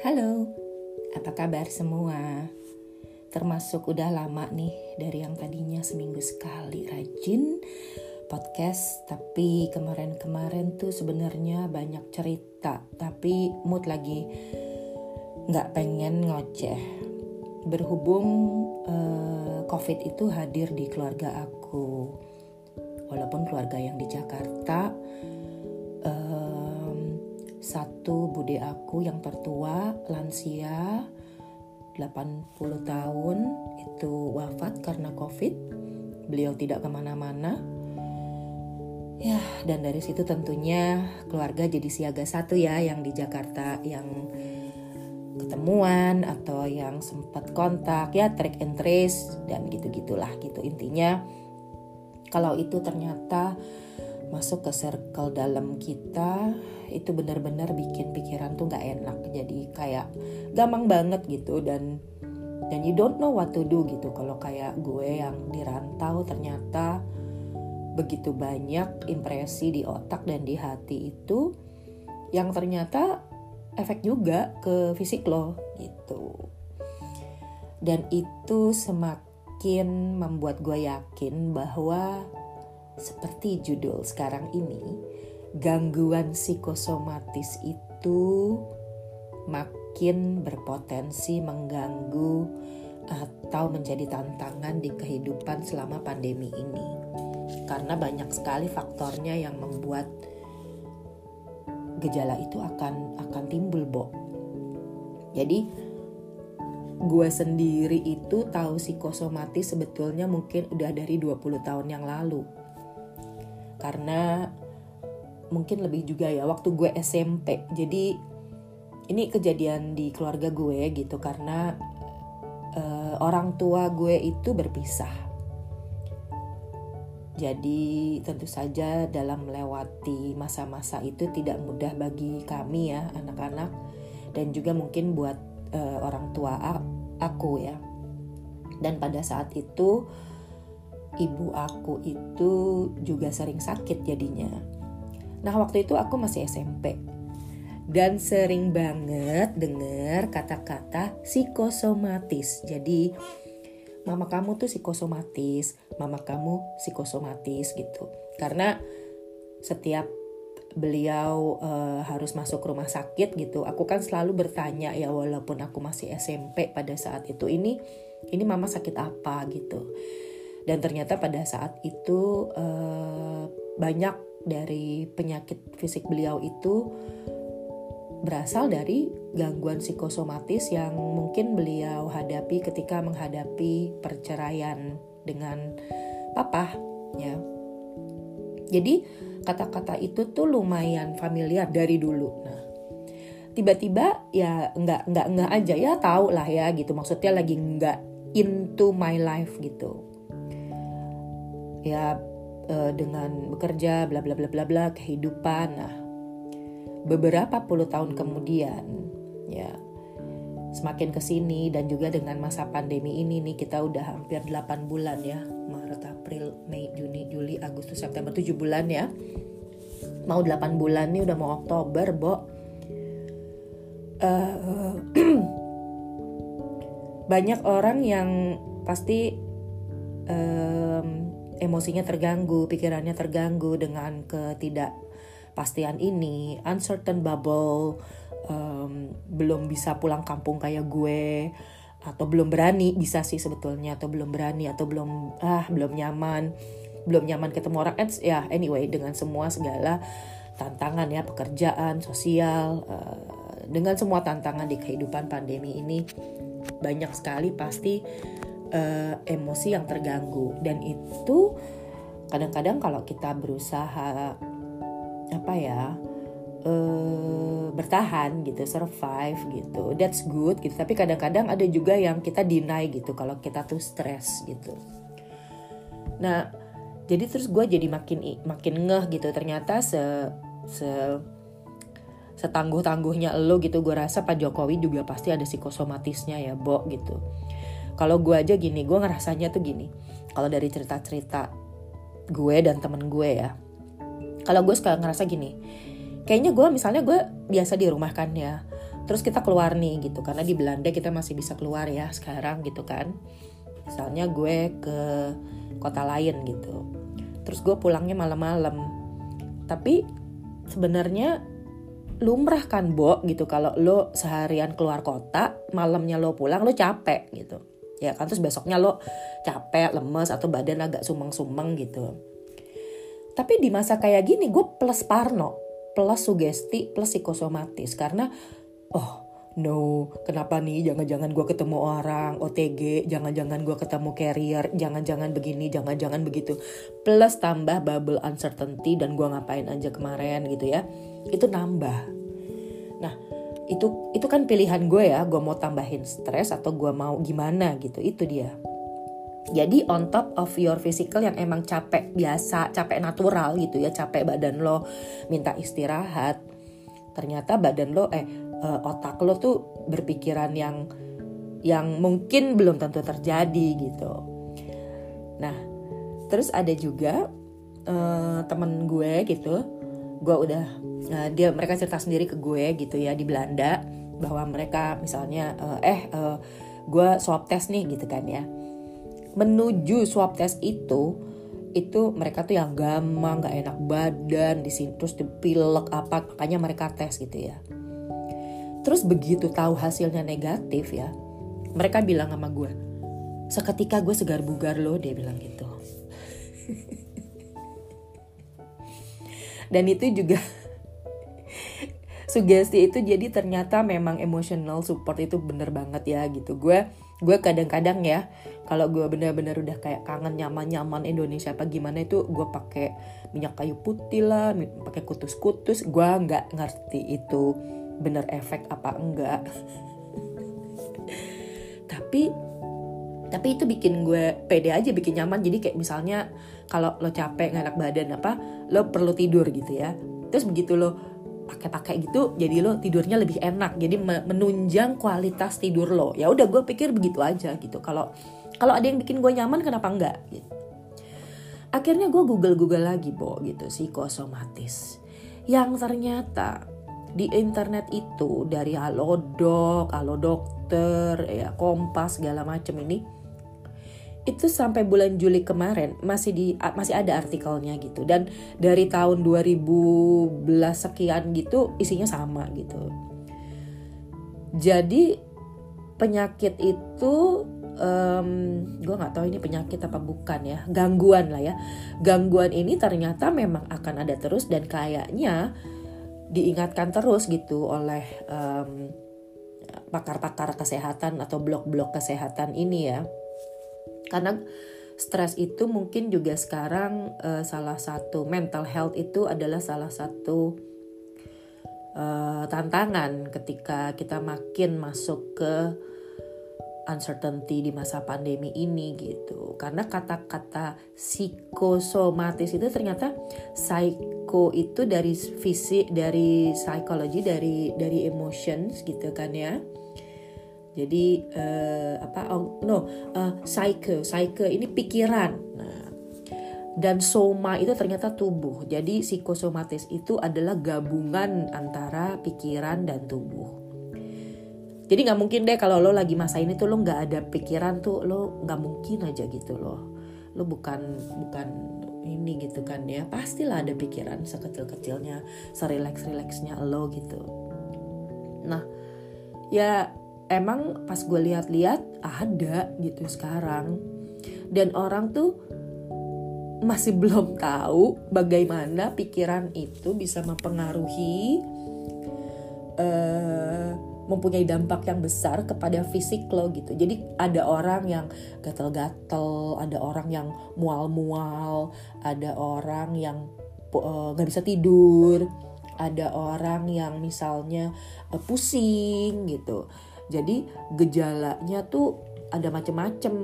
Halo, apa kabar semua? Termasuk udah lama nih dari yang tadinya seminggu sekali rajin podcast, tapi kemarin-kemarin tuh sebenarnya banyak cerita, tapi mood lagi nggak pengen ngoceh. Berhubung uh, COVID itu hadir di keluarga aku, walaupun keluarga yang di Jakarta satu bude aku yang tertua lansia 80 tahun itu wafat karena covid. Beliau tidak ke mana-mana. Ya dan dari situ tentunya keluarga jadi siaga satu ya yang di Jakarta yang ketemuan atau yang sempat kontak ya track and trace dan gitu gitulah gitu intinya. Kalau itu ternyata masuk ke circle dalam kita itu benar-benar bikin pikiran tuh nggak enak. Jadi kayak gampang banget gitu dan dan you don't know what to do gitu. Kalau kayak gue yang dirantau ternyata begitu banyak impresi di otak dan di hati itu yang ternyata efek juga ke fisik lo gitu. Dan itu semakin membuat gue yakin bahwa seperti judul sekarang ini, gangguan psikosomatis itu makin berpotensi mengganggu atau menjadi tantangan di kehidupan selama pandemi ini. Karena banyak sekali faktornya yang membuat gejala itu akan akan timbul, Bo. Jadi gue sendiri itu tahu psikosomatis sebetulnya mungkin udah dari 20 tahun yang lalu karena mungkin lebih juga ya waktu gue SMP jadi ini kejadian di keluarga gue gitu karena uh, orang tua gue itu berpisah. Jadi tentu saja dalam melewati masa-masa itu tidak mudah bagi kami ya anak-anak. Dan juga mungkin buat uh, orang tua aku ya. Dan pada saat itu ibu aku itu juga sering sakit jadinya. Nah waktu itu aku masih SMP dan sering banget dengar kata-kata psikosomatis. Jadi mama kamu tuh psikosomatis, mama kamu psikosomatis gitu. Karena setiap beliau uh, harus masuk rumah sakit gitu, aku kan selalu bertanya ya walaupun aku masih SMP pada saat itu ini ini mama sakit apa gitu dan ternyata pada saat itu uh, banyak dari penyakit fisik beliau itu berasal dari gangguan psikosomatis yang mungkin beliau hadapi ketika menghadapi perceraian dengan papa ya. Jadi kata-kata itu tuh lumayan familiar dari dulu. Nah, tiba-tiba ya nggak nggak nggak aja ya tahu lah ya gitu maksudnya lagi nggak into my life gitu ya uh, dengan bekerja bla bla bla bla bla kehidupan. Nah beberapa puluh tahun kemudian ya semakin ke sini dan juga dengan masa pandemi ini nih kita udah hampir 8 bulan ya Maret April Mei Juni Juli Agustus September 7 bulan ya. Mau 8 bulan nih udah mau Oktober Bo. Uh, banyak orang yang pasti um, emosinya terganggu, pikirannya terganggu dengan ketidakpastian ini, uncertain bubble, um, belum bisa pulang kampung kayak gue, atau belum berani bisa sih sebetulnya, atau belum berani, atau belum ah belum nyaman, belum nyaman ketemu orang, And, ya anyway dengan semua segala tantangan ya pekerjaan, sosial, uh, dengan semua tantangan di kehidupan pandemi ini banyak sekali pasti uh, emosi yang terganggu. Dan itu kadang-kadang kalau kita berusaha apa ya uh, bertahan gitu survive gitu that's good gitu. Tapi kadang-kadang ada juga yang kita deny gitu kalau kita tuh stres gitu. Nah jadi terus gue jadi makin makin ngeh gitu. Ternyata se se setangguh tangguhnya lo gitu gue rasa Pak Jokowi juga pasti ada psikosomatisnya ya Bo gitu kalau gue aja gini gue ngerasanya tuh gini. Kalau dari cerita-cerita gue dan temen gue ya. Kalau gue suka ngerasa gini kayaknya gue misalnya gue biasa di rumah kan ya terus kita keluar nih gitu karena di Belanda kita masih bisa keluar ya sekarang gitu kan. Misalnya gue ke kota lain gitu terus gue pulangnya malam-malam. Tapi sebenarnya lumrah kan Bo gitu. Kalau lo seharian keluar kota malamnya lo pulang lo capek gitu ya kan? Terus besoknya lo capek lemes atau badan agak sumeng-sumeng gitu. Tapi di masa kayak gini gue plus parno plus sugesti plus psikosomatis karena oh no kenapa nih jangan-jangan gue ketemu orang OTG jangan-jangan gue ketemu carrier jangan-jangan begini jangan-jangan begitu. Plus tambah bubble uncertainty dan gue ngapain aja kemarin gitu ya. Itu nambah. Nah itu itu kan pilihan gue ya gue mau tambahin stres atau gue mau gimana gitu itu dia jadi on top of your physical yang emang capek biasa, capek natural gitu ya, capek badan lo minta istirahat. Ternyata badan lo eh, eh otak lo tuh berpikiran yang yang mungkin belum tentu terjadi gitu. Nah, terus ada juga uh, temen gue gitu, gue udah uh, dia mereka cerita sendiri ke gue gitu ya di Belanda bahwa mereka misalnya uh, eh uh, gue swab test nih gitu kan ya. Menuju swab test itu itu mereka tuh yang gampang nggak enak badan di sini terus dipilek apa makanya mereka tes gitu ya. Terus begitu tahu hasilnya negatif ya mereka bilang sama gue seketika gue segar bugar loh dia bilang gitu dan itu juga sugesti itu jadi ternyata memang emotional support itu bener banget ya gitu. Gue gue kadang-kadang ya kalau gue bener-bener udah kayak kangen nyaman-nyaman Indonesia apa gimana itu gue pakai minyak kayu putih lah pakai kutus-kutus gue nggak ngerti itu bener efek apa enggak. Tapi tapi itu bikin gue pede aja bikin nyaman. Jadi kayak misalnya kalau lo capek nggak enak badan apa lo perlu tidur gitu ya. Terus begitu lo pakai-pakai gitu jadi lo tidurnya lebih enak. Jadi menunjang kualitas tidur lo. Ya udah gue pikir begitu aja gitu. Kalau kalau ada yang bikin gue nyaman kenapa enggak? Gitu. akhirnya gue google google lagi bo gitu psikosomatis yang ternyata di internet itu dari halodoc halo dokter ya kompas segala macem ini itu sampai bulan Juli kemarin masih di masih ada artikelnya gitu. Dan dari tahun 2011 sekian gitu isinya sama gitu. Jadi penyakit itu um, gue nggak tahu ini penyakit apa bukan ya gangguan lah ya. Gangguan ini ternyata memang akan ada terus dan kayaknya diingatkan terus gitu oleh um, pakar-pakar kesehatan atau blok-blok kesehatan ini ya karena stres itu mungkin juga sekarang uh, salah satu mental health itu adalah salah satu uh, tantangan ketika kita makin masuk ke uncertainty di masa pandemi ini gitu. Karena kata-kata psikosomatis itu ternyata psycho itu dari fisik dari psikologi dari dari emotions gitu kan ya jadi uh, apa oh no uh, psyche psyche ini pikiran. Nah, dan soma itu ternyata tubuh. Jadi psikosomatis itu adalah gabungan antara pikiran dan tubuh. Jadi nggak mungkin deh kalau lo lagi masa ini tuh lo nggak ada pikiran tuh lo nggak mungkin aja gitu loh. Lo bukan bukan ini gitu kan ya pastilah ada pikiran sekecil-kecilnya serileks-rileksnya lo gitu nah ya emang pas gue lihat-lihat ada gitu sekarang dan orang tuh masih belum tahu bagaimana pikiran itu bisa mempengaruhi uh, mempunyai dampak yang besar kepada fisik lo gitu. Jadi ada orang yang gatel-gatel, ada orang yang mual-mual, ada orang yang eh, nggak uh, bisa tidur, ada orang yang misalnya uh, pusing gitu. Jadi gejalanya tuh ada macem-macem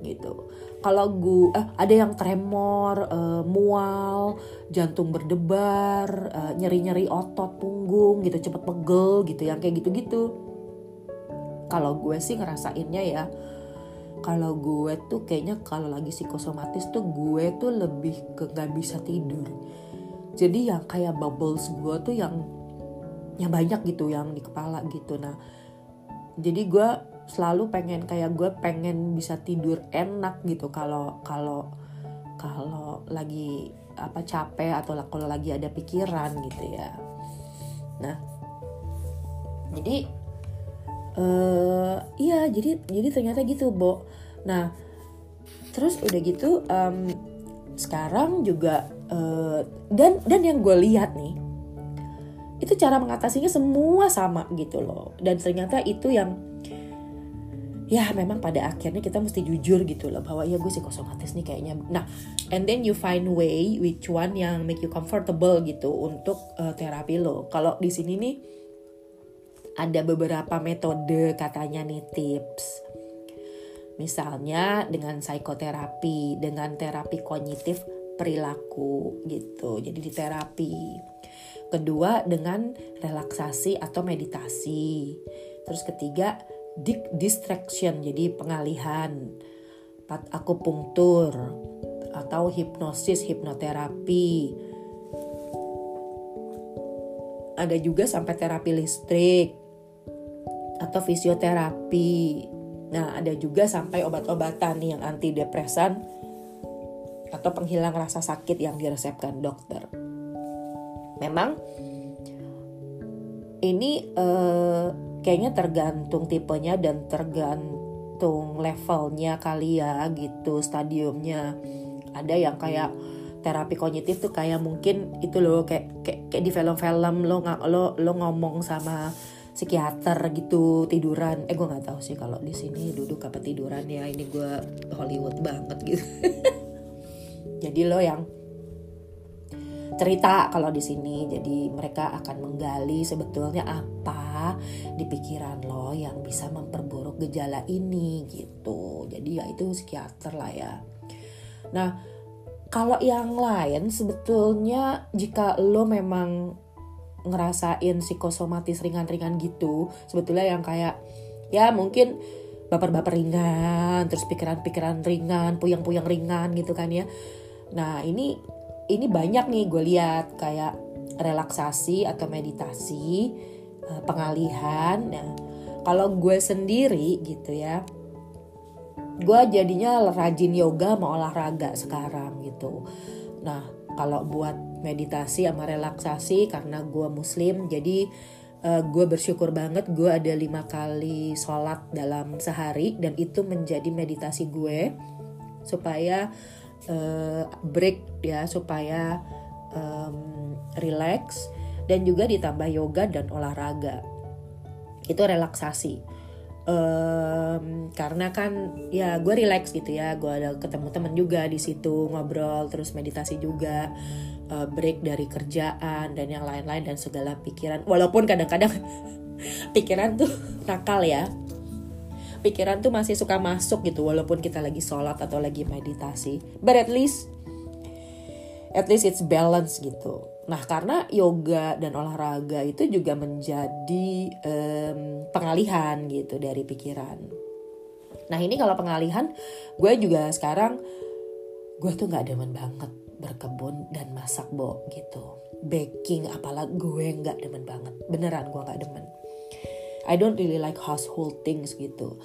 gitu. Kalau gue eh, ada yang tremor, eh, mual, jantung berdebar, eh, nyeri-nyeri otot punggung gitu, cepet pegel gitu, yang kayak gitu-gitu. Kalau gue sih ngerasainnya ya, kalau gue tuh kayaknya kalau lagi psikosomatis tuh gue tuh lebih ke gak bisa tidur. Jadi yang kayak bubbles gue tuh yang yang banyak gitu yang di kepala gitu nah jadi gue selalu pengen kayak gue pengen bisa tidur enak gitu. Kalau kalau kalau lagi apa capek atau kalau lagi ada pikiran gitu ya. Nah jadi uh, iya jadi jadi ternyata gitu Bo. Nah terus udah gitu um, sekarang juga uh, dan dan yang gue lihat nih itu cara mengatasinya semua sama gitu loh. Dan ternyata itu yang ya memang pada akhirnya kita mesti jujur gitu loh bahwa ya gue psikosomatis nih kayaknya. Nah and then you find way which one yang make you comfortable gitu untuk uh, terapi lo. Kalau di sini nih ada beberapa metode katanya nih tips. Misalnya dengan psikoterapi dengan terapi kognitif perilaku gitu. Jadi di terapi kedua dengan relaksasi atau meditasi. Terus ketiga distraction jadi pengalihan. Aku pungtur atau hipnosis hipnoterapi. Ada juga sampai terapi listrik atau fisioterapi. Nah ada juga sampai obat-obatan yang antidepresan atau penghilang rasa sakit yang diresepkan dokter memang ini uh, kayaknya tergantung tipenya dan tergantung levelnya kali ya gitu stadiumnya. Ada yang kayak terapi kognitif tuh kayak mungkin itu loh kayak kayak, kayak di film-film lo nggak lo lo ngomong sama psikiater gitu tiduran. Eh gue nggak tahu sih kalau di sini duduk apa tiduran ya ini gue Hollywood banget gitu. Jadi lo yang cerita kalau di sini. Jadi mereka akan menggali sebetulnya apa di pikiran lo yang bisa memperburuk gejala ini gitu. Jadi ya itu psikiater lah ya. Nah, kalau yang lain sebetulnya jika lo memang ngerasain psikosomatis ringan-ringan gitu, sebetulnya yang kayak ya mungkin baper-baper ringan, terus pikiran-pikiran ringan, puyang-puyang ringan gitu kan ya. Nah, ini ini banyak nih gue lihat kayak relaksasi atau meditasi eh, pengalihan. Nah kalau gue sendiri gitu ya gue jadinya rajin yoga mau olahraga sekarang gitu. Nah kalau buat meditasi sama relaksasi karena gue muslim jadi uh, gue bersyukur banget gue ada lima kali sholat dalam sehari dan itu menjadi meditasi gue supaya uh, break ya supaya um, relax dan juga ditambah yoga dan olahraga. Itu relaksasi. Um, karena kan ya gue relax gitu ya. Gue ada ketemu temen juga di situ ngobrol terus meditasi juga uh, break dari kerjaan dan yang lain-lain dan segala pikiran. Walaupun kadang-kadang pikiran tuh nakal ya pikiran tuh masih suka masuk gitu walaupun kita lagi sholat atau lagi meditasi. But at least at least it's balance gitu. Nah karena yoga dan olahraga itu juga menjadi um, pengalihan gitu dari pikiran. Nah ini kalau pengalihan gue juga sekarang gue tuh nggak demen banget berkebun dan masak bo gitu. Baking apalagi gue nggak demen banget. Beneran gue nggak demen I don't really like household things gitu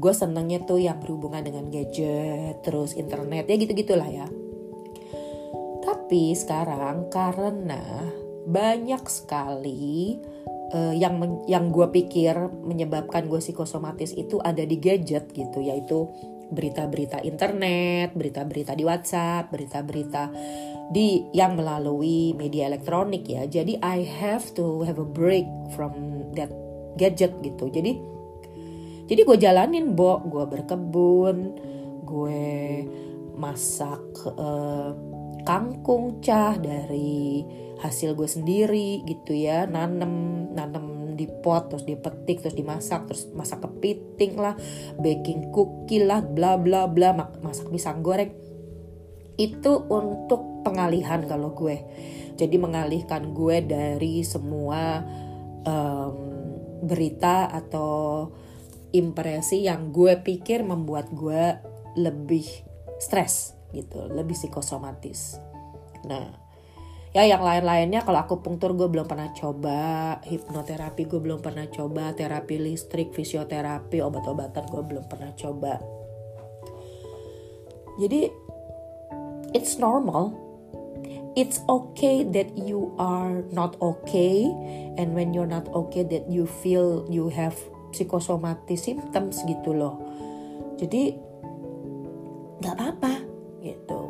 gue senengnya tuh yang berhubungan dengan gadget terus internet ya gitu gitulah ya tapi sekarang karena banyak sekali uh, yang yang gue pikir menyebabkan gue psikosomatis itu ada di gadget gitu yaitu berita-berita internet, berita-berita di WhatsApp, berita-berita di yang melalui media elektronik ya. Jadi I have to have a break from that gadget gitu. Jadi jadi gue jalanin bo. Gue berkebun gue masak uh, kangkung cah dari hasil gue sendiri gitu ya. Nanem nanem di pot terus dipetik terus dimasak terus masak kepiting lah baking cookie lah bla bla bla masak pisang goreng. Itu untuk pengalihan kalau gue. Jadi mengalihkan gue dari semua um, berita atau impresi yang gue pikir membuat gue lebih stres gitu, lebih psikosomatis. Nah, ya yang lain-lainnya kalau aku pungtur gue belum pernah coba. Hipnoterapi gue belum pernah coba. Terapi listrik fisioterapi obat-obatan gue belum pernah coba. Jadi it's normal it's okay that you are not okay and when you're not okay that you feel you have psikosomatis symptoms gitu loh. Jadi nggak apa-apa gitu.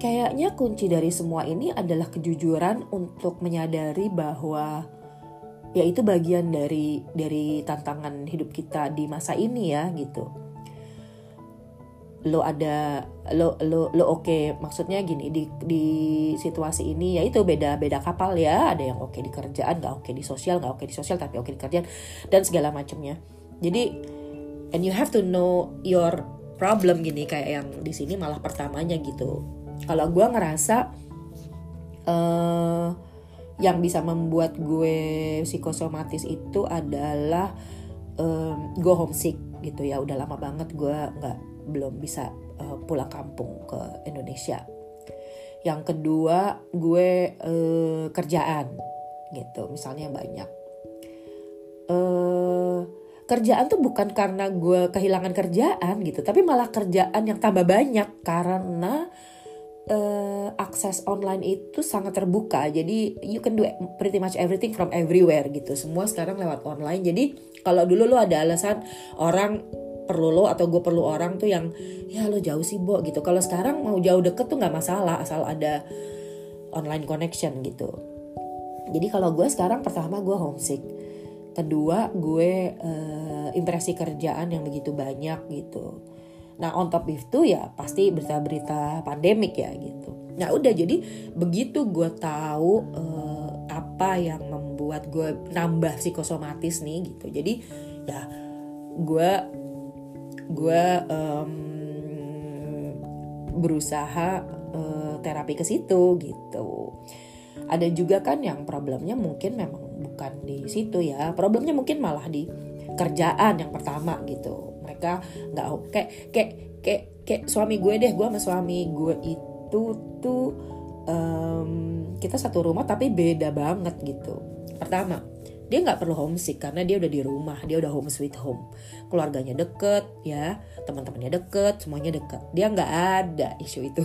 Kayaknya kunci dari semua ini adalah kejujuran untuk menyadari bahwa ya itu bagian dari dari tantangan hidup kita di masa ini ya gitu lo ada lo lo lo oke. Okay. maksudnya gini di di situasi ini ya itu beda beda kapal ya. Ada yang oke okay di kerjaan nggak oke okay di sosial nggak oke okay di sosial tapi oke okay di kerjaan dan segala macamnya jadi and you have to know your problem gini kayak yang di sini malah pertamanya gitu. Kalau gue ngerasa uh, yang bisa membuat gue psikosomatis itu adalah um, gue homesick gitu ya. Udah lama banget gue nggak belum bisa uh, pulang kampung ke Indonesia. Yang kedua, gue uh, kerjaan gitu, misalnya banyak. Uh, kerjaan tuh bukan karena gue kehilangan kerjaan gitu, tapi malah kerjaan yang tambah banyak karena uh, akses online itu sangat terbuka. Jadi you can do pretty much everything from everywhere gitu. Semua sekarang lewat online. Jadi kalau dulu lo ada alasan orang perlu lo atau gue perlu orang tuh yang ya lo jauh sih bo gitu. Kalau sekarang mau jauh deket tuh nggak masalah asal ada online connection gitu. Jadi kalau gue sekarang pertama gue homesick. Kedua gue uh, impresi kerjaan yang begitu banyak gitu. Nah on top itu ya pasti berita-berita pandemik ya gitu. Nah udah jadi begitu gue tahu uh, apa yang membuat gue nambah psikosomatis nih gitu. Jadi ya gue gue um, berusaha uh, terapi ke situ gitu. Ada juga kan yang problemnya mungkin memang bukan di situ ya. Problemnya mungkin malah di kerjaan yang pertama gitu. Mereka nggak kayak kayak kayak kayak suami gue deh gue sama suami gue itu tuh um, kita satu rumah tapi beda banget gitu. Pertama dia nggak perlu homesick karena dia udah di rumah dia udah home sweet home. Keluarganya deket ya teman-temannya deket semuanya deket. Dia nggak ada isu itu.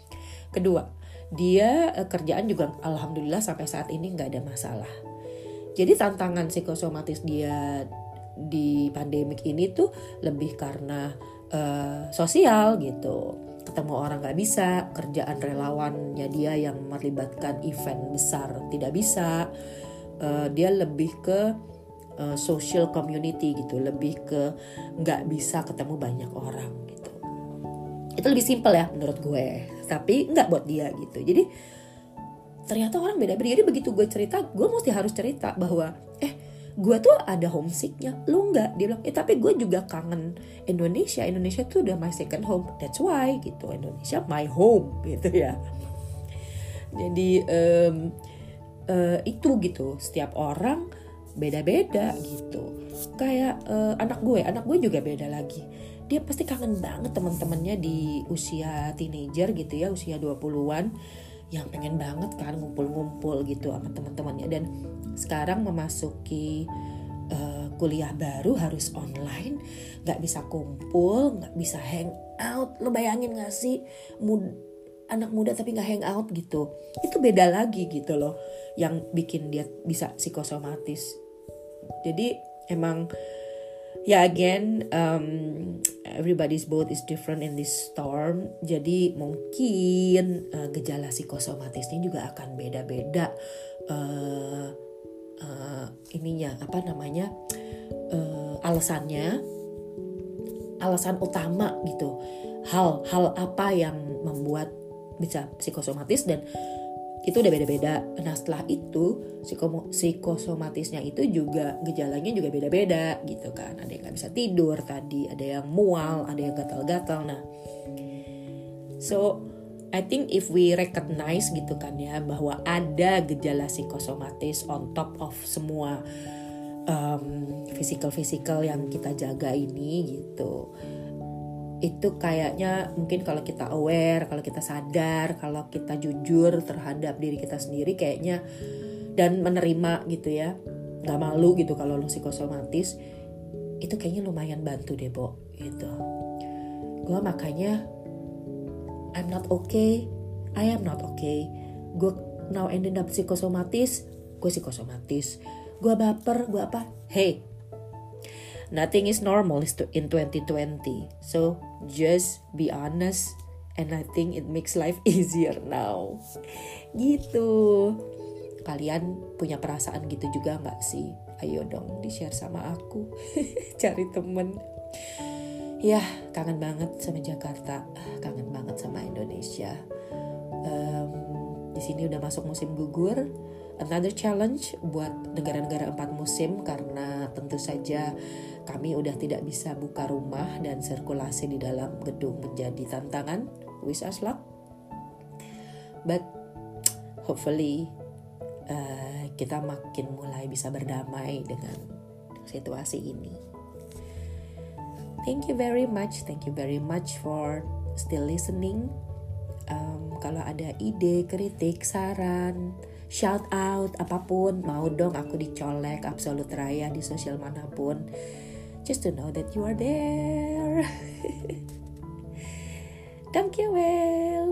Kedua dia eh, kerjaan juga alhamdulillah sampai saat ini nggak ada masalah. Jadi tantangan psikosomatis dia di pandemik ini tuh lebih karena uh, sosial gitu. Ketemu orang nggak bisa kerjaan relawannya dia yang melibatkan event besar tidak bisa uh, dia lebih ke uh, social community gitu. Lebih ke nggak bisa ketemu banyak orang gitu. Itu lebih simpel ya menurut gue. Tapi nggak buat dia gitu. Jadi ternyata orang beda-beda jadi begitu gue cerita gue mesti harus cerita bahwa eh gue tuh ada homesicknya. Lu nggak? Dia bilang eh tapi gue juga kangen Indonesia. Indonesia tuh udah my second home. That's why gitu. Indonesia my home gitu ya. Jadi um, uh, itu gitu. Setiap orang beda-beda gitu. Kayak uh, anak gue anak gue juga beda lagi. Dia pasti kangen banget teman-temannya di usia teenager gitu ya usia 20-an yang pengen banget kan ngumpul-ngumpul gitu sama teman-temannya. Dan sekarang memasuki uh, kuliah baru harus online nggak bisa kumpul nggak bisa hang out lo bayangin gak sih? Mud anak muda tapi nggak hang out gitu. Itu beda lagi gitu loh yang bikin dia bisa psikosomatis. Jadi emang ya again um, everybody's boat is different in this storm. Jadi mungkin uh, gejala psikosomatisnya juga akan beda-beda uh, uh, ininya apa namanya uh, alasannya. Alasan utama gitu. Hal-hal apa yang membuat bisa psikosomatis dan itu udah beda-beda. Nah setelah itu psikosomatisnya itu juga gejalanya juga beda-beda gitu kan. Ada yang nggak bisa tidur tadi, ada yang mual, ada yang gatal-gatal. Nah, so I think if we recognize gitu kan ya bahwa ada gejala psikosomatis on top of semua um, physical physical yang kita jaga ini gitu itu kayaknya mungkin kalau kita aware, kalau kita sadar, kalau kita jujur terhadap diri kita sendiri kayaknya dan menerima gitu ya, nggak malu gitu kalau lo psikosomatis, itu kayaknya lumayan bantu deh, Bo, gitu. Gue makanya I'm not okay, I am not okay. Gue now ended up psikosomatis, gue psikosomatis. Gue baper, gue apa? Hey, nothing is normal in 2020 so just be honest and I think it makes life easier now. Gitu. Kalian punya perasaan gitu juga nggak sih? Ayo dong di share sama aku. Cari temen. Ya kangen banget sama Jakarta. Kangen banget sama Indonesia. Um, di sini udah masuk musim gugur another challenge buat negara-negara empat musim karena tentu saja kami udah tidak bisa buka rumah dan sirkulasi di dalam gedung menjadi tantangan. Wish us luck. But hopefully uh, kita makin mulai bisa berdamai dengan situasi ini. Thank you very much, thank you very much for still listening. Um, kalau ada ide, kritik, saran, shout out apa pun mau dong aku dicolek absolut raya di sosial mana pun. Just to know that you are there. Thank you well